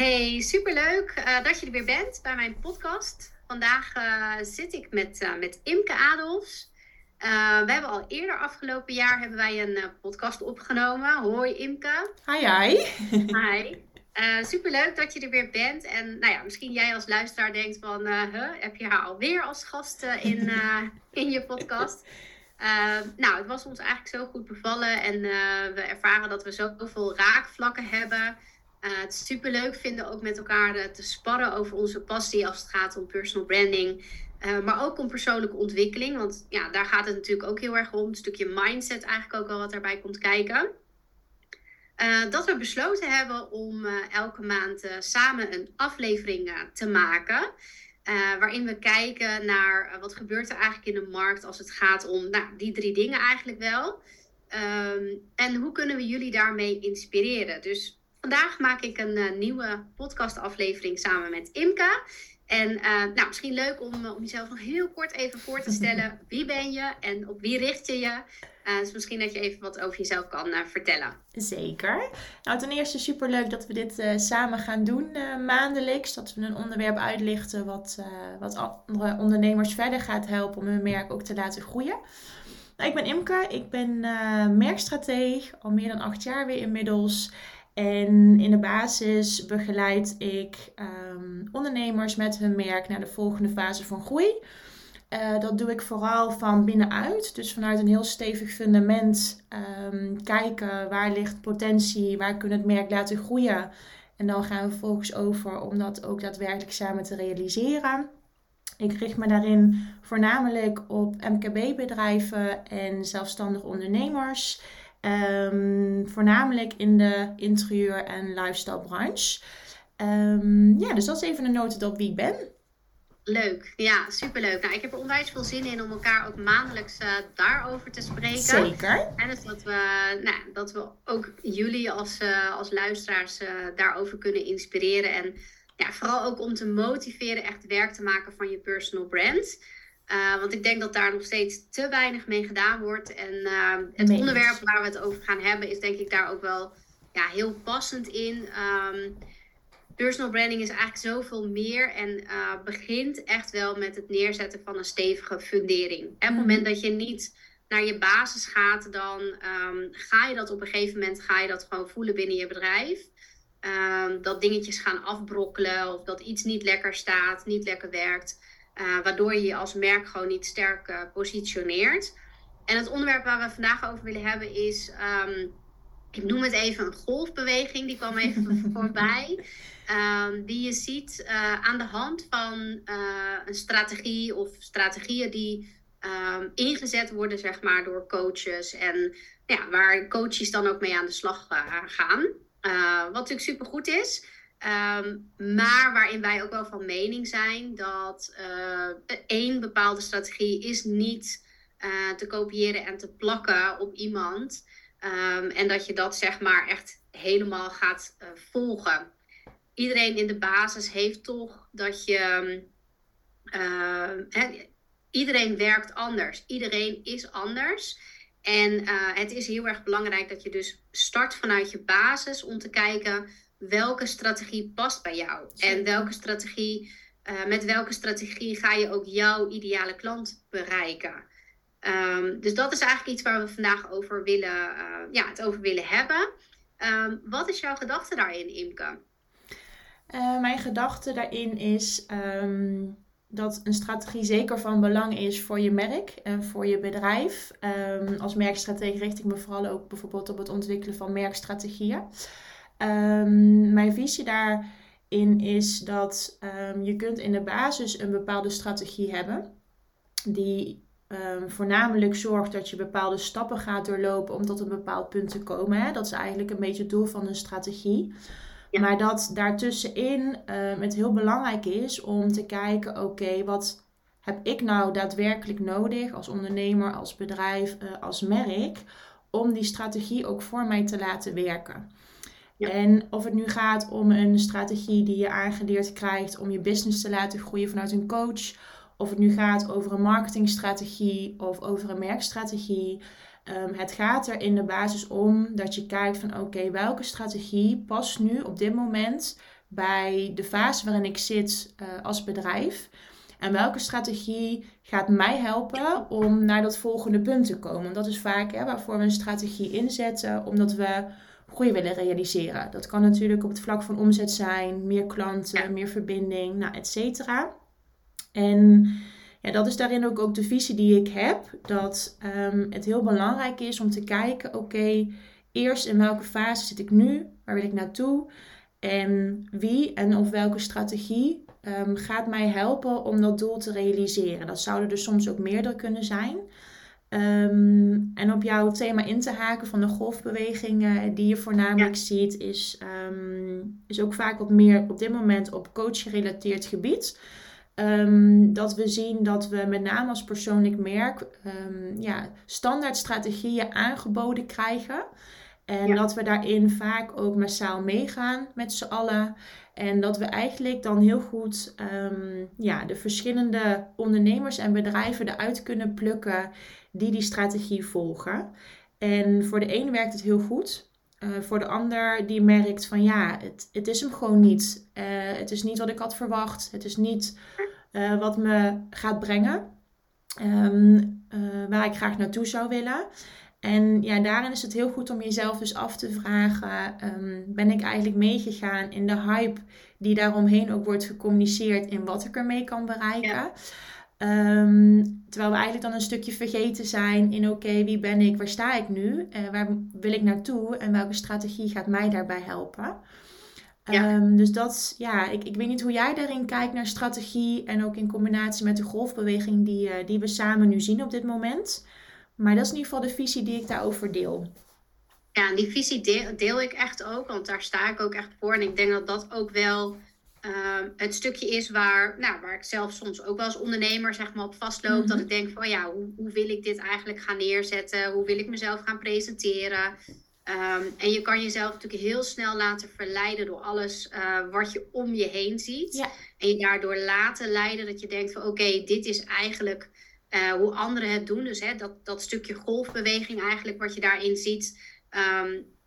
Hey, superleuk uh, dat je er weer bent bij mijn podcast. Vandaag uh, zit ik met, uh, met Imke Adolfs. we hebben al eerder afgelopen jaar hebben wij een podcast opgenomen. Hoi Imke. Hi, hi. Hi. superleuk dat je er weer bent. En nou ja, misschien jij als luisteraar denkt van... huh, heb je haar alweer als gast in, in je podcast? nou, het was ons eigenlijk zo goed bevallen. En we ervaren dat we zoveel raakvlakken hebben... Uh, het super leuk vinden ook met elkaar uh, te sparren over onze passie als het gaat om personal branding. Uh, maar ook om persoonlijke ontwikkeling. Want ja, daar gaat het natuurlijk ook heel erg om. Een stukje mindset eigenlijk ook wel wat daarbij komt kijken. dat we besloten hebben om elke maand samen een aflevering te maken. waarin we kijken naar wat gebeurt er eigenlijk in de markt als het gaat om nou, die drie dingen eigenlijk wel. Um, en hoe kunnen we jullie daarmee inspireren? Dus Vandaag maak ik een uh, nieuwe podcastaflevering samen met Imka. En uh, nou, misschien leuk om, uh, om jezelf nog heel kort even voor te stellen. Wie ben je en op wie richt je je? dus misschien dat je even wat over jezelf kan vertellen. Zeker. Nou, ten eerste superleuk dat we dit samen gaan doen maandelijks. Dat we een onderwerp uitlichten wat, wat andere ondernemers verder gaat helpen om hun merk ook te laten groeien. Nou, ik ben Imke, ik ben merkstrateeg, al meer dan acht jaar weer inmiddels. En in de basis begeleid ik um, ondernemers met hun merk naar de volgende fase van groei. Uh, dat doe ik vooral van binnenuit. Dus vanuit een heel stevig fundament um, kijken waar ligt potentie, waar kunnen het merk laten groeien. En dan gaan we vervolgens over om dat ook daadwerkelijk samen te realiseren. Ik richt me daarin voornamelijk op MKB-bedrijven en zelfstandige ondernemers. Um, voornamelijk in de interieur- en lifestyle branche. Um, ja, dus dat is even een notendop wie ik ben. Leuk, ja, superleuk. Nou, ik heb er onwijs veel zin in om elkaar ook maandelijks uh, daarover te spreken. Zeker. En dus dat we, nou, dat we ook jullie als, uh, als luisteraars uh, daarover kunnen inspireren. En ja, vooral ook om te motiveren echt werk te maken van je personal brand. Uh, want ik denk dat daar nog steeds te weinig mee gedaan wordt. En uh, het onderwerp waar we het over gaan hebben, is denk ik daar ook wel ja, heel passend in. Um, personal branding is eigenlijk zoveel meer en uh, begint echt wel met het neerzetten van een stevige fundering. En op het mhm. moment dat je niet naar je basis gaat, dan um, ga je dat op een gegeven moment ga je dat gewoon voelen binnen je bedrijf. Um, dat dingetjes gaan afbrokkelen of dat iets niet lekker staat, niet lekker werkt. Uh, waardoor je je als merk gewoon niet sterk uh, positioneert. En het onderwerp waar we vandaag over willen hebben is, um, ik noem het even een golfbeweging, die kwam even voorbij. Um, die je ziet uh, aan de hand van een strategie of strategieën die um, ingezet worden zeg maar, door coaches. En ja, waar coaches dan ook mee aan de slag gaan. wat natuurlijk super goed is. Ehm, maar waarin wij ook wel van mening zijn dat uh, één bepaalde strategie is niet uh, te kopiëren en te plakken op iemand. Um, en dat je dat zeg maar echt helemaal gaat uh, volgen. Iedereen in de basis heeft toch dat je. He, iedereen werkt anders. Iedereen is anders. En het is heel erg belangrijk dat je dus start vanuit je basis om te kijken welke strategie past bij jou. En welke strategie, uh, met welke strategie ga je ook jouw ideale klant bereiken. Um, dus dat is eigenlijk iets waar we vandaag over willen, uh, ja, het over willen hebben. Um, wat is jouw gedachte daarin, Imke? Uh, mijn gedachte daarin is um, dat een strategie zeker van belang is voor je merk en voor je bedrijf. als merkstratege richt ik me vooral ook bijvoorbeeld op het ontwikkelen van merkstrategieën. Um, mijn visie daarin is dat um, je kunt in de basis een bepaalde strategie hebben. Die um, voornamelijk zorgt dat je bepaalde stappen gaat doorlopen om tot een bepaald punt te komen. Hè? Dat is eigenlijk een beetje het doel van een strategie. Maar dat daartussenin um, het heel belangrijk is om te kijken, oké, wat heb ik nou daadwerkelijk nodig als ondernemer, als bedrijf, uh, als merk, om die strategie ook voor mij te laten werken. En of het nu gaat om een strategie die je aangeleerd krijgt om je business te laten groeien vanuit een coach. Of het nu gaat over een marketingstrategie of over een merkstrategie. Um, het gaat er in de basis om dat je kijkt van oké, welke strategie past nu op dit moment bij de fase waarin ik zit uh, als bedrijf. En welke strategie gaat mij helpen om naar dat volgende punt te komen? Dat is vaak hè, waarvoor we een strategie inzetten, omdat we groei willen realiseren. Dat kan natuurlijk op het vlak van omzet zijn, meer klanten, meer verbinding, nou, et cetera. En ja, dat is daarin ook, ook de visie die ik heb. Dat um, het heel belangrijk is om te kijken, oké, eerst in welke fase zit ik nu? Waar wil ik naartoe? En wie en of welke strategie um, gaat mij helpen om dat doel te realiseren? Dat zouden er soms ook meerdere kunnen zijn. Um, en op jouw thema in te haken van de golfbeweging die je voornamelijk ziet, is, um, is ook vaak wat meer op dit moment op coach-gerelateerd gebied. Um, dat we zien dat we met name als persoonlijk merk ja, standaard strategieën aangeboden krijgen. En dat we daarin vaak ook massaal meegaan met z'n allen. En dat we eigenlijk dan heel goed um, ja, de verschillende ondernemers en bedrijven eruit kunnen plukken die die strategie volgen. En voor de een werkt het heel goed. Uh, voor de ander die merkt van ja, het, het is hem gewoon niet. Uh, het is niet wat ik had verwacht. Het is niet uh, wat me gaat brengen. Um, waar ik graag naartoe zou willen. En ja, daarin is het heel goed om jezelf dus af te vragen: um, ben ik eigenlijk meegegaan in de hype die daaromheen ook wordt gecommuniceerd in wat ik ermee kan bereiken? Um, terwijl we eigenlijk dan een stukje vergeten zijn in oké, wie ben ik, waar sta ik nu, uh, waar wil ik naartoe en welke strategie gaat mij daarbij helpen. Ja. Um, dus dat, ja, ik, ik weet niet hoe jij daarin kijkt naar strategie en ook in combinatie met de golfbeweging die, uh, die we samen nu zien op dit moment. Maar dat is in ieder geval de visie die ik daarover deel. Ja, en die visie deel, deel ik echt ook, want daar sta ik ook echt voor. En ik denk dat dat ook wel uh, het stukje is waar, nou, waar ik zelf soms ook wel als ondernemer zeg maar, op vastloop. Dat mhm. ik denk van ja, hoe, hoe wil ik dit eigenlijk gaan neerzetten? Hoe wil ik mezelf gaan presenteren? Um, en je kan jezelf natuurlijk heel snel laten verleiden door alles uh, wat je om je heen ziet. Ja. En je daardoor laten leiden dat je denkt van oké, dit is eigenlijk uh, hoe anderen het doen. Dus hè, dat, dat stukje golfbeweging eigenlijk wat je daarin ziet. Um,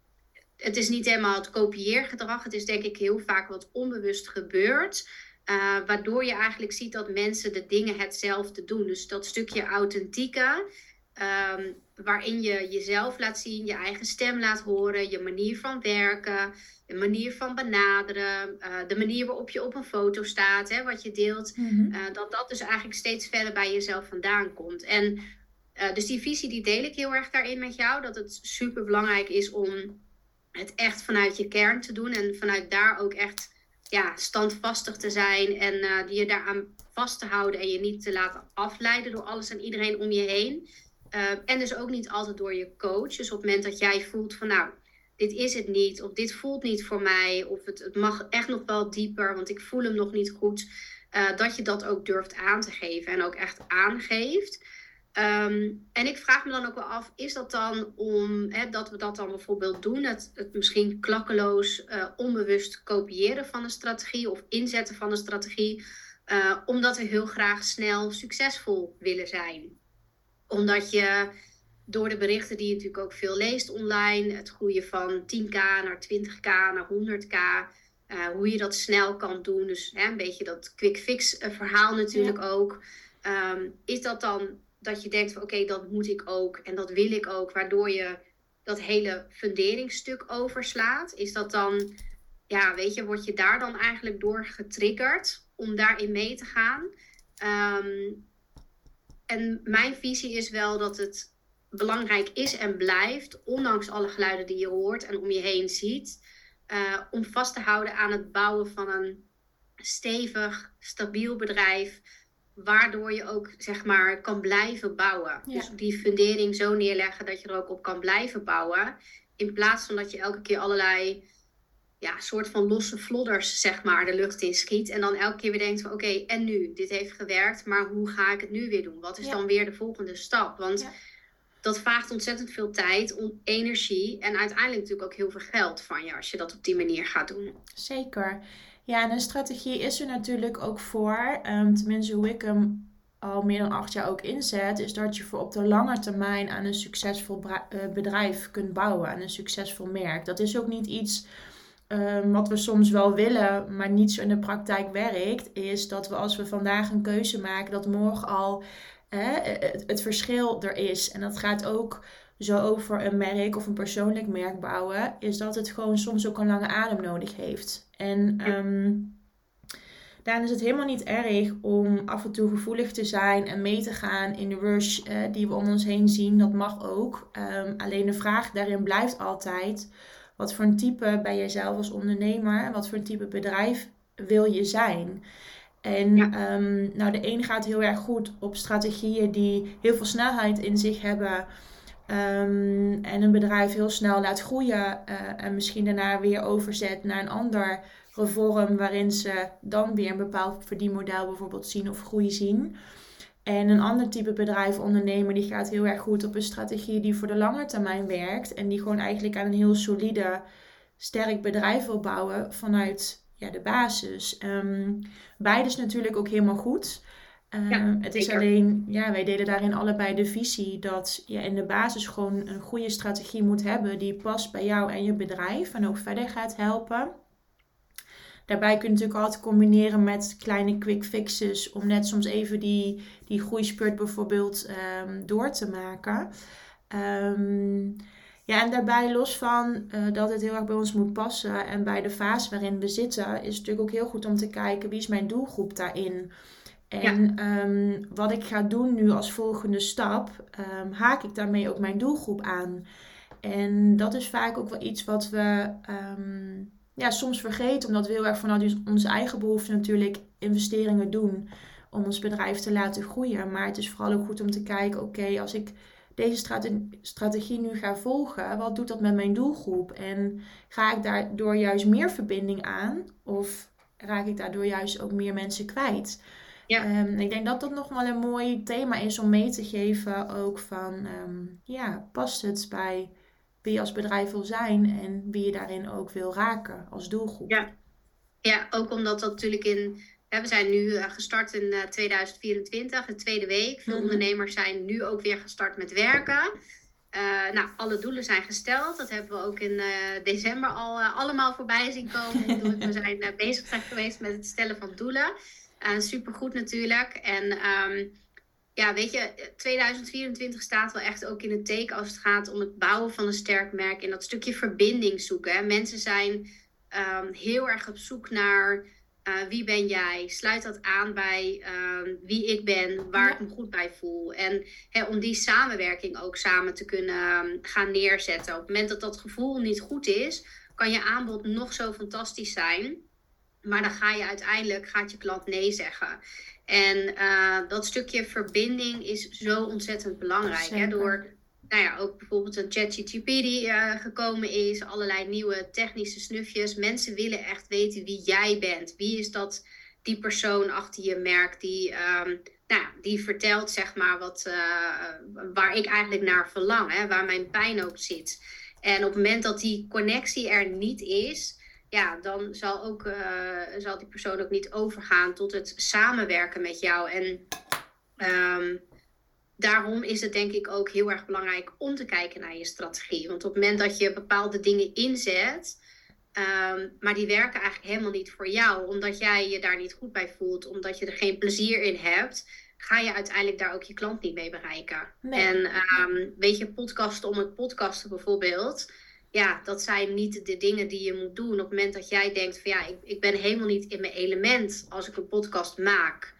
het is niet helemaal het kopieergedrag. Het is denk ik heel vaak wat onbewust gebeurt. Uh, waardoor je eigenlijk ziet dat mensen de dingen hetzelfde doen. Dus dat stukje authentieke, um, waarin je jezelf laat zien, je eigen stem laat horen, je manier van werken, de manier van benaderen, uh, de manier waarop je op een foto staat, hè, wat je deelt, mm uh, dat dat dus eigenlijk steeds verder bij jezelf vandaan komt. En dus die visie die deel ik heel erg daarin met jou, dat het super belangrijk is om het echt vanuit je kern te doen en vanuit daar ook echt ja, standvastig te zijn en je daaraan vast te houden en je niet te laten afleiden door alles en iedereen om je heen. Uh, en dus ook niet altijd door je coach. Dus op het moment dat jij voelt van nou, dit is het niet, of dit voelt niet voor mij, of het, het mag echt nog wel dieper, want ik voel hem nog niet goed, uh, dat je dat ook durft aan te geven en ook echt aangeeft. Um, en ik vraag me dan ook wel af, is dat dan om hè, dat we dat dan bijvoorbeeld doen, het, het misschien klakkeloos uh, onbewust kopiëren van een strategie of inzetten van een strategie, uh, omdat we heel graag snel succesvol willen zijn? Omdat je door de berichten die je natuurlijk ook veel leest online, het groeien van 10k naar 20k naar 100k, uh, hoe je dat snel kan doen. Dus hè, een beetje dat quick fix verhaal natuurlijk ja. ook. Um, is dat dan dat je denkt van oké, dat moet ik ook en dat wil ik ook, waardoor je dat hele funderingsstuk overslaat, is dat dan, ja, weet je, word je daar dan eigenlijk door getriggerd om daarin mee te gaan? Um, en mijn visie is wel dat het belangrijk is en blijft, ondanks alle geluiden die je hoort en om je heen ziet, uh, om vast te houden aan het bouwen van een stevig, stabiel bedrijf waardoor je ook zeg maar kan blijven bouwen. Dus die fundering zo neerleggen dat je er ook op kan blijven bouwen. In plaats van dat je elke keer allerlei ja, soort van losse flodders zeg maar de lucht in schiet. En dan elke keer weer denkt van oké, en nu? Dit heeft gewerkt, maar hoe ga ik het nu weer doen? Wat is dan weer de volgende stap? Want dat vraagt ontzettend veel tijd, energie en uiteindelijk natuurlijk ook heel veel geld van je als je dat op die manier gaat doen. Zeker. Ja, en een strategie is er natuurlijk ook voor, um, tenminste hoe ik hem al meer dan acht jaar ook inzet, is dat je voor op de lange termijn aan een succesvol eh, bedrijf kunt bouwen, aan een succesvol merk. Dat is ook niet iets ehm, wat we soms wel willen, maar niet zo in de praktijk werkt, is dat we als we vandaag een keuze maken, dat morgen al het, het, verschil er is. En dat gaat ook zo over een merk of een persoonlijk merk bouwen, is dat het gewoon soms ook een lange adem nodig heeft. En um, daarin is het helemaal niet erg om af en toe gevoelig te zijn en mee te gaan in de rush uh, die we om ons heen zien. Dat mag ook. Um, alleen de vraag daarin blijft altijd: wat voor een type ben jij zelf als ondernemer? Wat voor een type bedrijf wil je zijn? En um, nou, de een gaat heel erg goed op strategieën die heel veel snelheid in zich hebben. Um, en een bedrijf heel snel laat groeien uh, en misschien daarna weer overzet naar een ander vorm waarin ze dan weer een bepaald verdienmodel bijvoorbeeld zien of groei zien. En een ander type bedrijf, ondernemer, die gaat heel erg goed op een strategie die voor de lange termijn werkt. En die gewoon eigenlijk aan een heel solide, sterk bedrijf wil bouwen vanuit ja, de basis. Um, beide is natuurlijk ook helemaal goed. Um, het is alleen, ja, wij delen daarin allebei de visie dat je in de basis gewoon een goede strategie moet hebben die past bij jou en je bedrijf en ook verder gaat helpen. Daarbij kun je natuurlijk altijd combineren met kleine quick fixes om net soms even die, die groeispurt bijvoorbeeld um, door te maken. Um, ja, en daarbij los van uh, dat het heel erg bij ons moet passen en bij de fase waarin we zitten, is het natuurlijk ook heel goed om te kijken wie is mijn doelgroep daarin. En ja. um, wat ik ga doen nu als volgende stap, um, haak ik daarmee ook mijn doelgroep aan. En dat is vaak ook wel iets wat we um, ja, soms vergeten, omdat we heel erg vanuit onze eigen behoeften natuurlijk investeringen doen om ons bedrijf te laten groeien. Maar het is vooral ook goed om te kijken, oké, als ik deze strate strategie nu ga volgen, wat doet dat met mijn doelgroep? En ga ik daardoor juist meer verbinding aan of raak ik daardoor juist ook meer mensen kwijt? Ja. Um, ik denk dat dat nog wel een mooi thema is om mee te geven. Ook van, um, ja, past het bij wie je als bedrijf wil zijn en wie je daarin ook wil raken als doelgroep. Ja, ja ook omdat dat natuurlijk in. we zijn nu eh, gestart in 2024, eh, de tweede week. Veel mhm. ondernemers zijn nu ook weer gestart met werken. Uh, nou, alle doelen zijn gesteld. Dat hebben we ook in uh, december al uh, allemaal voorbij zien komen. we zijn bezig zijn geweest met het stellen van doelen. supergoed natuurlijk. En um, ja, weet je, 2024 staat wel echt ook in het teken als het gaat om het bouwen van een sterk merk en dat stukje verbinding zoeken. Hè. Mensen zijn um, heel erg op zoek naar uh, wie ben jij? Sluit dat aan bij um, wie ik ben, waar ik me goed bij voel. En hè, om die samenwerking ook samen te kunnen um, gaan neerzetten. Op het moment dat dat gevoel niet goed is, kan je aanbod nog zo fantastisch zijn. Maar dan ga je uiteindelijk, gaat je klant nee zeggen. En uh, dat stukje verbinding is zo ontzettend belangrijk. Hè? Door nou ja, ook bijvoorbeeld een ChatGTP die uh, gekomen is, allerlei nieuwe technische snufjes. Mensen willen echt weten wie jij bent. Wie is dat, die persoon achter je merk die, um, nou, die vertelt zeg maar wat, uh, waar ik eigenlijk naar verlang, hè? waar mijn pijn ook zit. En op het moment dat die connectie er niet is, ja, dan zal, ook, uh, zal die persoon ook niet overgaan tot het samenwerken met jou. En um, daarom is het denk ik ook heel erg belangrijk om te kijken naar je strategie. Want op het moment dat je bepaalde dingen inzet, um, maar die werken eigenlijk helemaal niet voor jou, omdat jij je daar niet goed bij voelt, omdat je er geen plezier in hebt, ga je uiteindelijk daar ook je klant niet mee bereiken. En um, weet je, podcasten om het podcasten bijvoorbeeld ja, dat zijn niet de dingen die je moet doen. Op het moment dat jij denkt van ja, ik, ik ben helemaal niet in mijn element als ik een podcast maak.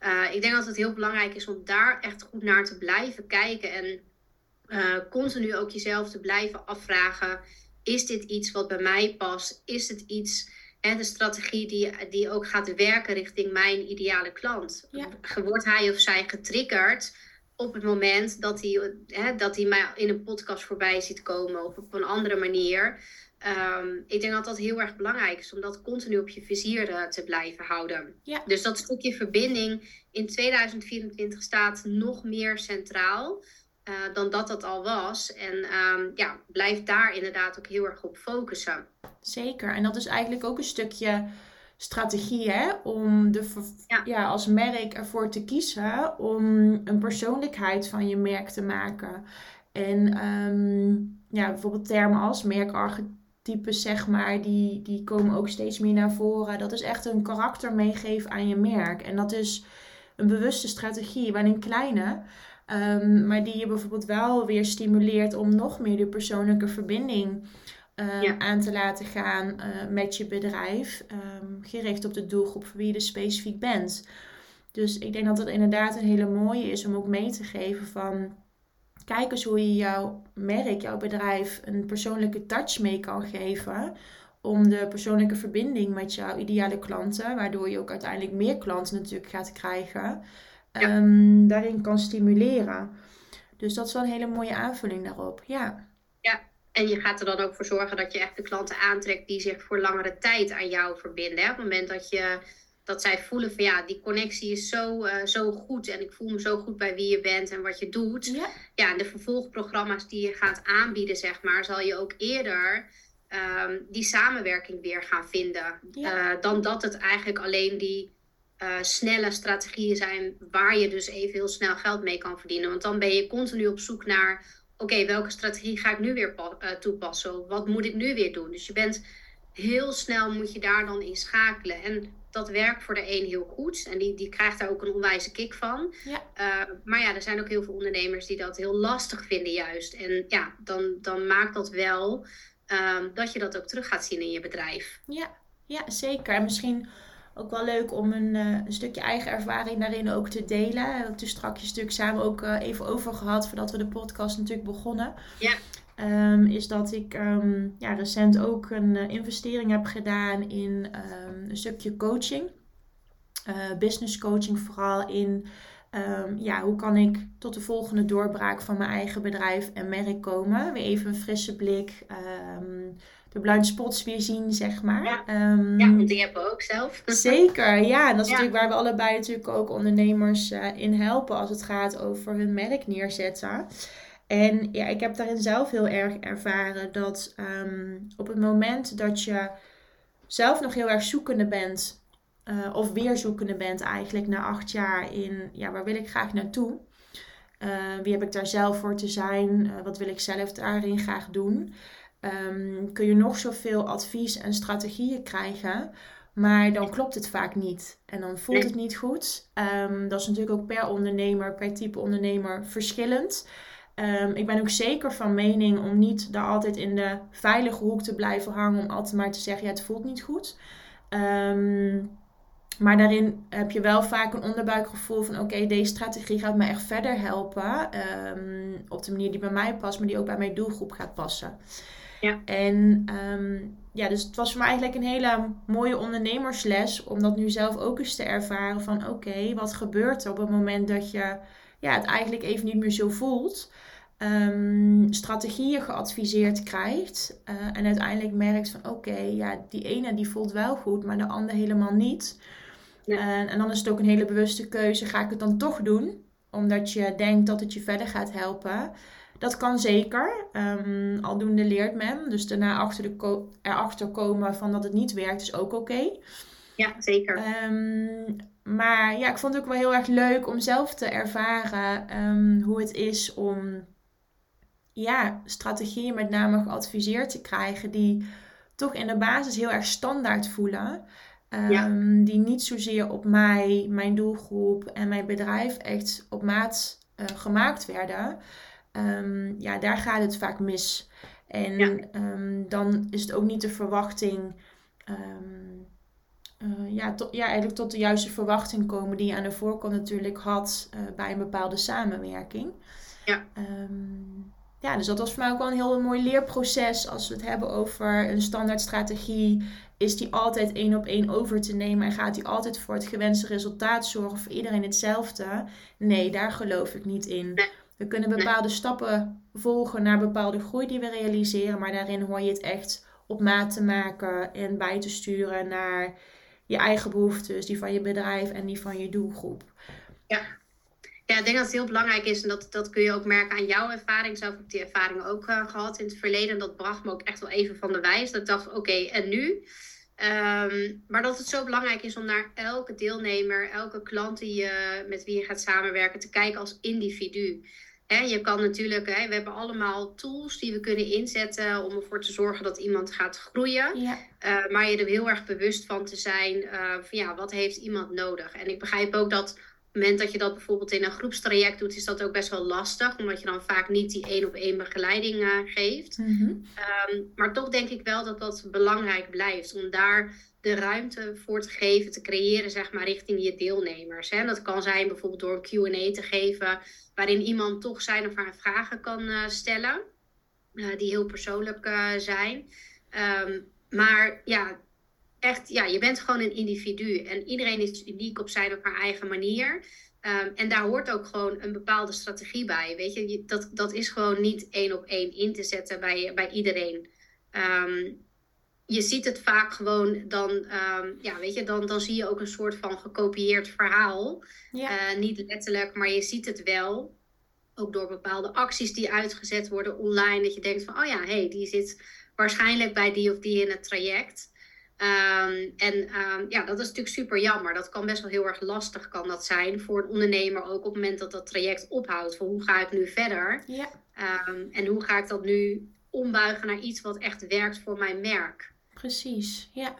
Uh, ik denk dat het heel belangrijk is om daar echt goed naar te blijven kijken. En uh, continu ook jezelf te blijven afvragen. Is dit iets wat bij mij past? Is het iets, hè, de strategie die, die ook gaat werken richting mijn ideale klant? Ja. Wordt hij of zij getriggerd op het moment dat hij, hè, dat hij mij in een podcast voorbij ziet komen of op een andere manier. Um, ik denk dat dat heel erg belangrijk is om dat continu op je vizier uh, te blijven houden. Ja. Dus dat stukje verbinding in 2024 staat nog meer centraal uh, dan dat dat al was. En um, ja, blijf daar inderdaad ook heel erg op focussen. Zeker. En dat is eigenlijk ook een stukje strategie hè, om de, ja. als merk ervoor te kiezen om een persoonlijkheid van je merk te maken. En um, ja, bijvoorbeeld termen als merkarchitectuur types, zeg maar, die, die komen ook steeds meer naar voren. Dat is echt een karakter meegeven aan je merk. En dat is een bewuste strategie, wel een kleine. Um, maar die je bijvoorbeeld wel weer stimuleert om nog meer de persoonlijke verbinding uh, aan te laten gaan uh, met je bedrijf. Um, gericht op de doelgroep voor wie je dus specifiek bent. Dus ik denk dat het inderdaad een hele mooie is om ook mee te geven van kijk eens hoe je jouw merk, jouw bedrijf een persoonlijke touch mee kan geven. Om de persoonlijke verbinding met jouw ideale klanten, waardoor je ook uiteindelijk meer klanten natuurlijk gaat krijgen, um, daarin kan stimuleren. Dus dat is wel een hele mooie aanvulling daarop. Ja. En je gaat er dan ook voor zorgen dat je echt de klanten aantrekt die zich voor langere tijd aan jou verbinden. Hè? Op het moment dat je dat zij voelen van ja, die connectie is zo, uh, zo goed en ik voel me zo goed bij wie je bent en wat je doet. Ja, ja en de vervolgprogramma's die je gaat aanbieden, zeg maar, zal je ook eerder um, die samenwerking weer gaan vinden. Uh, dan dat het eigenlijk alleen die uh, snelle strategieën zijn waar je dus even heel snel geld mee kan verdienen. Want dan ben je continu op zoek naar, oké, welke strategie ga ik nu weer toepassen? Wat moet ik nu weer doen? Dus je bent heel snel moet je daar dan in schakelen. En dat werkt voor de een heel goed. En die, die krijgt daar ook een onwijze kick van. Ja. Uh, maar ja, er zijn ook heel veel ondernemers die dat heel lastig vinden juist. En ja, dan, dan maakt dat wel uh, dat je dat ook terug gaat zien in je bedrijf. Ja, ja zeker. En misschien ook wel leuk om een, uh, een stukje eigen ervaring daarin ook te delen. We hebben het straks natuurlijk samen ook eh, even over gehad voordat we de podcast natuurlijk begonnen. Ja. Um, is dat ik um, ja, recent ook een uh, investering heb gedaan in um, een stukje coaching. Business coaching, vooral in ja, hoe kan ik tot de volgende doorbraak van mijn eigen bedrijf en merk komen. Weer even een frisse blik, de blind spots weer zien, zeg maar. Ja, ja want die hebben we ook zelf. Zeker, ja. En dat is natuurlijk waar we allebei natuurlijk ook ondernemers uh, in helpen als het gaat over hun merk neerzetten. En ja, ik heb daarin zelf heel erg ervaren dat ehm, op het moment dat je zelf nog heel erg zoekende bent, uh, of weer zoekende bent eigenlijk na acht jaar in, ja, waar wil ik graag naartoe? Uh, wie heb ik daar zelf voor te zijn? Uh, wat wil ik zelf daarin graag doen? Um, kun je nog zoveel advies en strategieën krijgen, maar dan klopt het vaak niet. En dan voelt het niet goed. Um, dat is natuurlijk ook per ondernemer, per type ondernemer verschillend. Um, ik ben ook zeker van mening om niet daar altijd in de veilige hoek te blijven hangen. Om altijd maar te zeggen, ja, het voelt niet goed. Um, maar daarin heb je wel vaak een onderbuikgevoel van oké, deze strategie gaat me echt verder helpen. Op de manier die bij mij past, maar die ook bij mijn doelgroep gaat passen. Ja. En ja, dus het was voor mij eigenlijk een hele mooie ondernemersles om dat nu zelf ook eens te ervaren van oké, wat gebeurt er op het moment dat je ja, het eigenlijk even niet meer zo voelt. Um, strategieën geadviseerd krijgt. Uh, en uiteindelijk merkt van oké, ja, die ene die voelt wel goed, maar de ander helemaal niet. En, en dan is het ook een hele bewuste keuze. Ga ik het dan toch doen? Omdat je denkt dat het je verder gaat helpen. Dat kan zeker. Um, aldoende leert men. Dus daarna achter de erachter komen van dat het niet werkt is ook oké. Ja, zeker. Um, maar ja, ik vond het ook wel heel erg leuk om zelf te ervaren um, hoe het is om ja, strategieën met name geadviseerd te krijgen die toch in de basis heel erg standaard voelen. Um, Die niet zozeer op mij, mijn doelgroep en mijn bedrijf echt op maat uh, gemaakt werden. Um, ja, daar gaat het vaak mis. En ja. dan is het ook niet de verwachting uh, ja, to, ja, eigenlijk tot de juiste verwachting komen die je aan de voorkant natuurlijk had uh, bij een bepaalde samenwerking. Ja. Ja, dus dat was voor mij ook wel een heel mooi leerproces. Als we het hebben over een standaard strategie, is die altijd één op één over te nemen en gaat die altijd voor het gewenste resultaat zorgen voor iedereen hetzelfde? Nee, daar geloof ik niet in. We kunnen bepaalde stappen volgen naar bepaalde groei die we realiseren, maar daarin hoor je het echt op maat te maken en bij te sturen naar je eigen behoeftes, die van je bedrijf en die van je doelgroep. Ja. Ja, ik denk dat het heel belangrijk is en dat, dat kun je ook merken aan jouw ervaring. Zelf heb ik die ervaring ook uh, gehad in het verleden. En dat bracht me ook echt wel even van de wijs. Dat ik dacht, oké, en nu? Um, maar dat het zo belangrijk is om naar elke deelnemer, elke klant die je, met wie je gaat samenwerken, te kijken als individu. Hè, je kan natuurlijk, we hebben allemaal tools die we kunnen inzetten om ervoor te zorgen dat iemand gaat groeien. Ja. Uh, maar je er heel erg bewust van te zijn uh, van ja, wat heeft iemand nodig? En ik begrijp ook dat moment dat je dat bijvoorbeeld in een groepstraject doet, is dat ook best wel lastig, omdat je dan vaak niet die één op één begeleiding uh, geeft. Mm -hmm. um, maar toch denk ik wel dat dat belangrijk blijft om daar de ruimte voor te geven, te creëren, zeg maar, richting je deelnemers. Hè? Dat kan zijn bijvoorbeeld door een QA te geven, waarin iemand toch zijn of haar vragen kan uh, stellen, uh, die heel persoonlijk zijn. Um, maar ja, echt, ja, je bent gewoon een individu en iedereen is uniek op zijn of haar eigen manier. Um, en daar hoort ook gewoon een bepaalde strategie bij. Weet je, dat, dat is gewoon niet één op één in te zetten bij, bij iedereen. Um, je ziet het vaak gewoon dan, um, ja, weet je, dan, dan zie je ook een soort van gekopieerd verhaal. Ja. Uh, niet letterlijk, maar je ziet het wel. Ook door bepaalde acties die uitgezet worden online. Dat je denkt van, oh ja, hé, hey, die zit waarschijnlijk bij die of die in het traject. Um, en um, ja, dat is natuurlijk super jammer. Dat kan best wel heel erg lastig kan dat zijn voor een ondernemer ook op het moment dat dat traject ophoudt. Van hoe ga ik nu verder? Ja. Um, en hoe ga ik dat nu ombuigen naar iets wat echt werkt voor mijn merk? Precies, ja.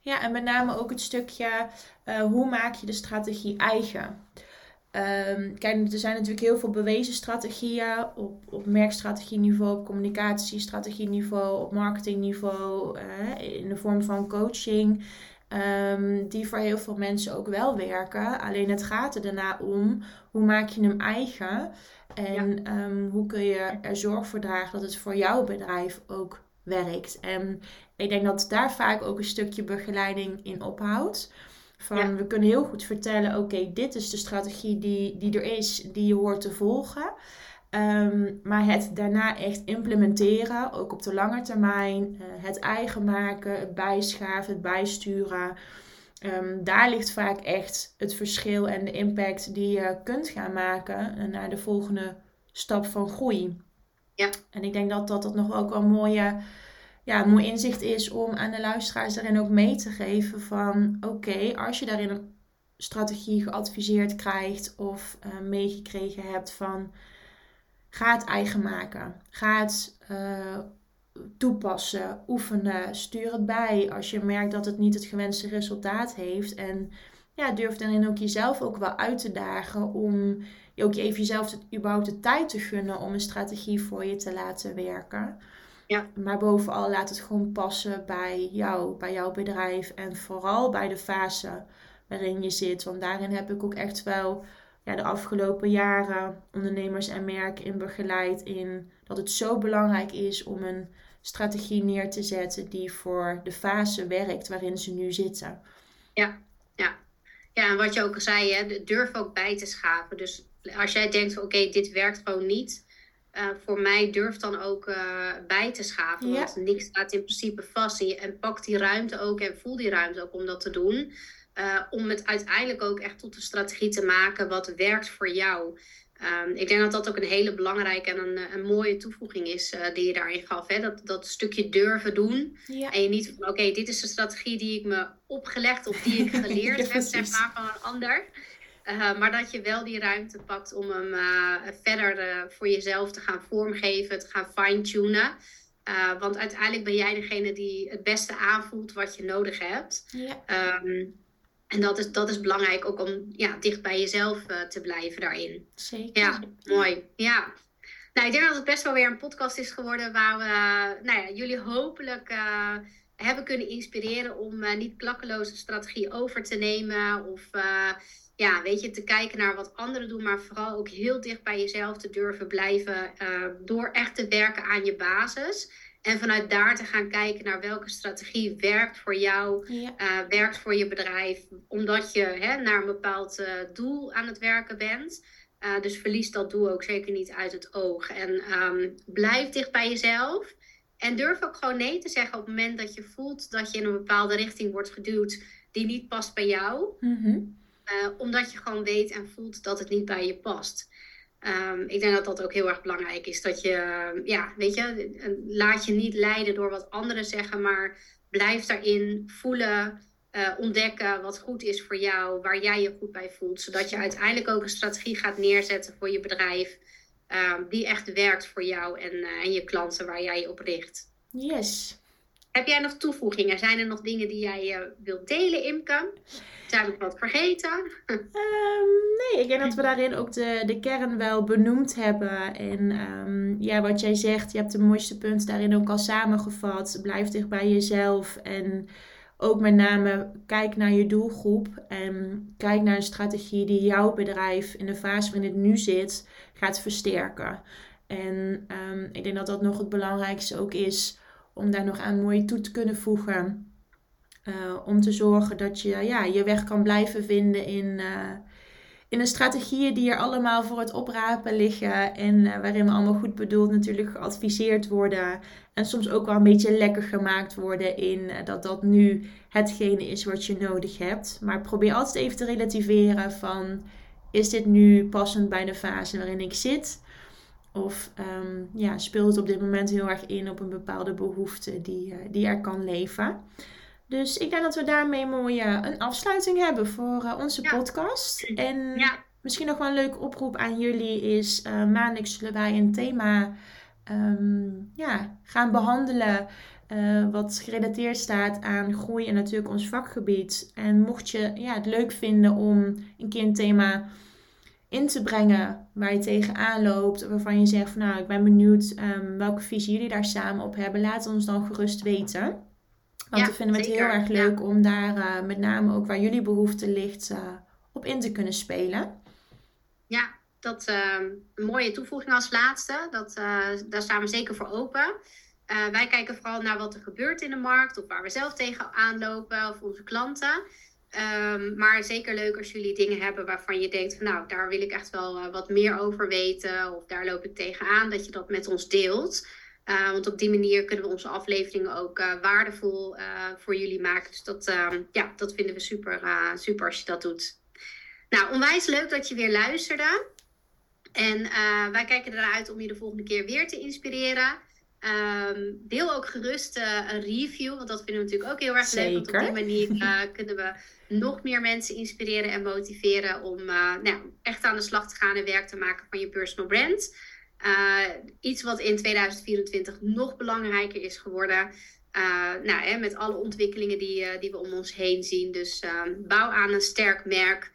Ja, en met name ook het stukje uh, hoe maak je de strategie eigen. Um, kijk, er zijn natuurlijk heel veel bewezen strategieën op, op merkstrategieniveau, op communicatiestrategieniveau, op marketingniveau, uh, in de vorm van coaching, um, die voor heel veel mensen ook wel werken. Alleen het gaat er daarna om hoe maak je hem eigen en ja. um, hoe kun je er zorg voor dragen dat het voor jouw bedrijf ook werkt. En ik denk dat daar vaak ook een stukje begeleiding in ophoudt. Van ja. we kunnen heel goed vertellen: oké, okay, dit is de strategie die, die er is, die je hoort te volgen. Um, maar het daarna echt implementeren, ook op de lange termijn, uh, het eigen maken, het bijschaven, het bijsturen. Um, daar ligt vaak echt het verschil en de impact die je kunt gaan maken naar de volgende stap van groei. Ja. En ik denk dat dat, dat nog ook wel een mooie ja, een mooi inzicht is om aan de luisteraars daarin ook mee te geven van oké, als je daarin een strategie geadviseerd krijgt of uh, meegekregen hebt van ga het eigen maken, ga het uh, toepassen, oefenen, stuur het bij als je merkt dat het niet het gewenste resultaat heeft en ja, durf daarin ook jezelf ook wel uit te dagen om ook even jezelf überhaupt de tijd te gunnen om een strategie voor je te laten werken. Ja. Maar bovenal laat het gewoon passen bij jou, bij jouw bedrijf en vooral bij de fase waarin je zit. Want daarin heb ik ook echt wel ja, de afgelopen jaren ondernemers en merken in begeleid in dat het zo belangrijk is om een strategie neer te zetten die voor de fase werkt waarin ze nu zitten. Ja, ja. Ja, en wat je ook al zei, hè, durf ook bij te schaven. Dus als jij denkt, oké, okay, dit werkt gewoon niet, uh, voor mij durf dan ook uh, bij te schaven. Ja. Want niks staat in principe vast. En pak die ruimte ook en voel die ruimte ook om dat te doen. Uh, om het uiteindelijk ook echt tot een strategie te maken wat werkt voor jou. Um, ik denk dat dat ook een hele belangrijke en een, een mooie toevoeging is die je daarin gaf. Hè? Dat, dat stukje durven doen. Ja. En je niet van oké, okay, dit is de strategie die ik me opgelegd of die ik geleerd ja, heb, zeg maar, van een ander. Uh, maar dat je wel die ruimte pakt om hem uh, verder uh, voor jezelf te gaan vormgeven, te gaan fine-tunen. want uiteindelijk ben jij degene die het beste aanvoelt wat je nodig hebt. Ja. Um, en dat is, dat is belangrijk ook om ja, dicht bij jezelf te blijven daarin. Zeker. Ja, mooi. Ja. Nou, ik denk dat het best wel weer een podcast is geworden waar we nou ja, jullie hopelijk hebben kunnen inspireren om niet klakkeloze strategie over te nemen of ja, weet je, te kijken naar wat anderen doen, maar vooral ook heel dicht bij jezelf te durven blijven uh, door echt te werken aan je basis. En vanuit daar te gaan kijken naar welke strategie werkt voor jou, ja. uh, werkt voor je bedrijf, omdat je hè, naar een bepaald uh, doel aan het werken bent. dus verlies dat doel ook zeker niet uit het oog. En um, blijf dicht bij jezelf. En durf ook gewoon nee te zeggen op het moment dat je voelt dat je in een bepaalde richting wordt geduwd die niet past bij jou. Mm -hmm. Uh, omdat je gewoon weet en voelt dat het niet bij je past. Um, ik denk dat dat ook heel erg belangrijk is. Dat je, ja, weet je, laat je niet leiden door wat anderen zeggen, maar blijf daarin voelen, uh, ontdekken wat goed is voor jou, waar jij je goed bij voelt. Zodat je uiteindelijk ook een strategie gaat neerzetten voor je bedrijf. ehm, die echt werkt voor jou en, en je klanten waar jij je op richt. Yes. Heb jij nog toevoegingen? Zijn er nog dingen die jij wilt delen, Imke? Zijn we wat vergeten? Ehm, nee, ik denk dat we daarin ook de, de kern wel benoemd hebben. En um, ja, wat jij zegt, je hebt de mooiste punten daarin ook al samengevat. Blijf dicht bij jezelf. En ook met name kijk naar je doelgroep. En kijk naar een strategie die jouw bedrijf in de fase waarin het nu zit gaat versterken. En um, ik denk dat dat nog het belangrijkste ook is om daar nog aan mooi toe te kunnen voegen. Uh, om te zorgen dat je ja, je weg kan blijven vinden in, uh, in de strategieën die er allemaal voor het oprapen liggen. En uh, waarin we allemaal goed bedoeld natuurlijk geadviseerd worden. En soms ook wel een beetje lekker gemaakt worden in dat dat nu hetgene is wat je nodig hebt. Maar probeer altijd even te relativeren van is dit nu passend bij de fase waarin ik zit? Of um, ja, speelt het op dit moment heel erg in op een bepaalde behoefte die, die er kan leven? Dus ik denk dat we daarmee mooi uh, een afsluiting hebben voor uh, onze podcast. En ja. misschien nog wel een leuke oproep aan jullie is... Maandelijks zullen wij een thema um, ja, gaan behandelen... wat gerelateerd staat aan groei en natuurlijk ons vakgebied. En mocht je ja, het leuk vinden om een keer een thema in te brengen waar je tegenaan loopt, waarvan je zegt van nou ik ben benieuwd um, welke visie jullie daar samen op hebben, laat ons dan gerust weten. Want ja, we vinden het heel erg leuk om daar uh, met name ook waar jullie behoefte ligt uh, op in te kunnen spelen. Ja, dat uh, een mooie toevoeging als laatste. Dat, daar staan we zeker voor open. wij kijken vooral naar wat er gebeurt in de markt, of waar we zelf tegenaan lopen, of onze klanten. Um, maar zeker leuk als jullie dingen hebben waarvan je denkt van nou, daar wil ik echt wel wat meer over weten. Of daar loop ik tegenaan, dat je dat met ons deelt. Uh, want op die manier kunnen we onze afleveringen ook uh, waardevol voor jullie maken. Dus dat, ehm, ja, dat vinden we super, super als je dat doet. Nou, onwijs leuk dat je weer luisterde. En wij kijken eruit om je de volgende keer weer te inspireren. Um, deel ook gerust een review, want dat vinden we natuurlijk ook heel erg Zeker. leuk. Want op die manier kunnen we nog meer mensen inspireren en motiveren om nou, echt aan de slag te gaan en werk te maken van je personal brand. Iets wat in 2024 nog belangrijker is geworden. Nou, hè, met alle ontwikkelingen die, die we om ons heen zien. Dus bouw aan een sterk merk.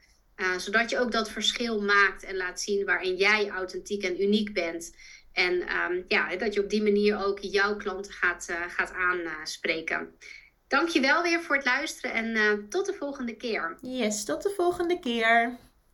zodat je ook dat verschil maakt en laat zien waarin jij authentiek en uniek bent. En um, ja, dat je op die manier ook jouw klanten gaat, gaat aanspreken. Dank je wel weer voor het luisteren en tot de volgende keer. Yes, tot de volgende keer.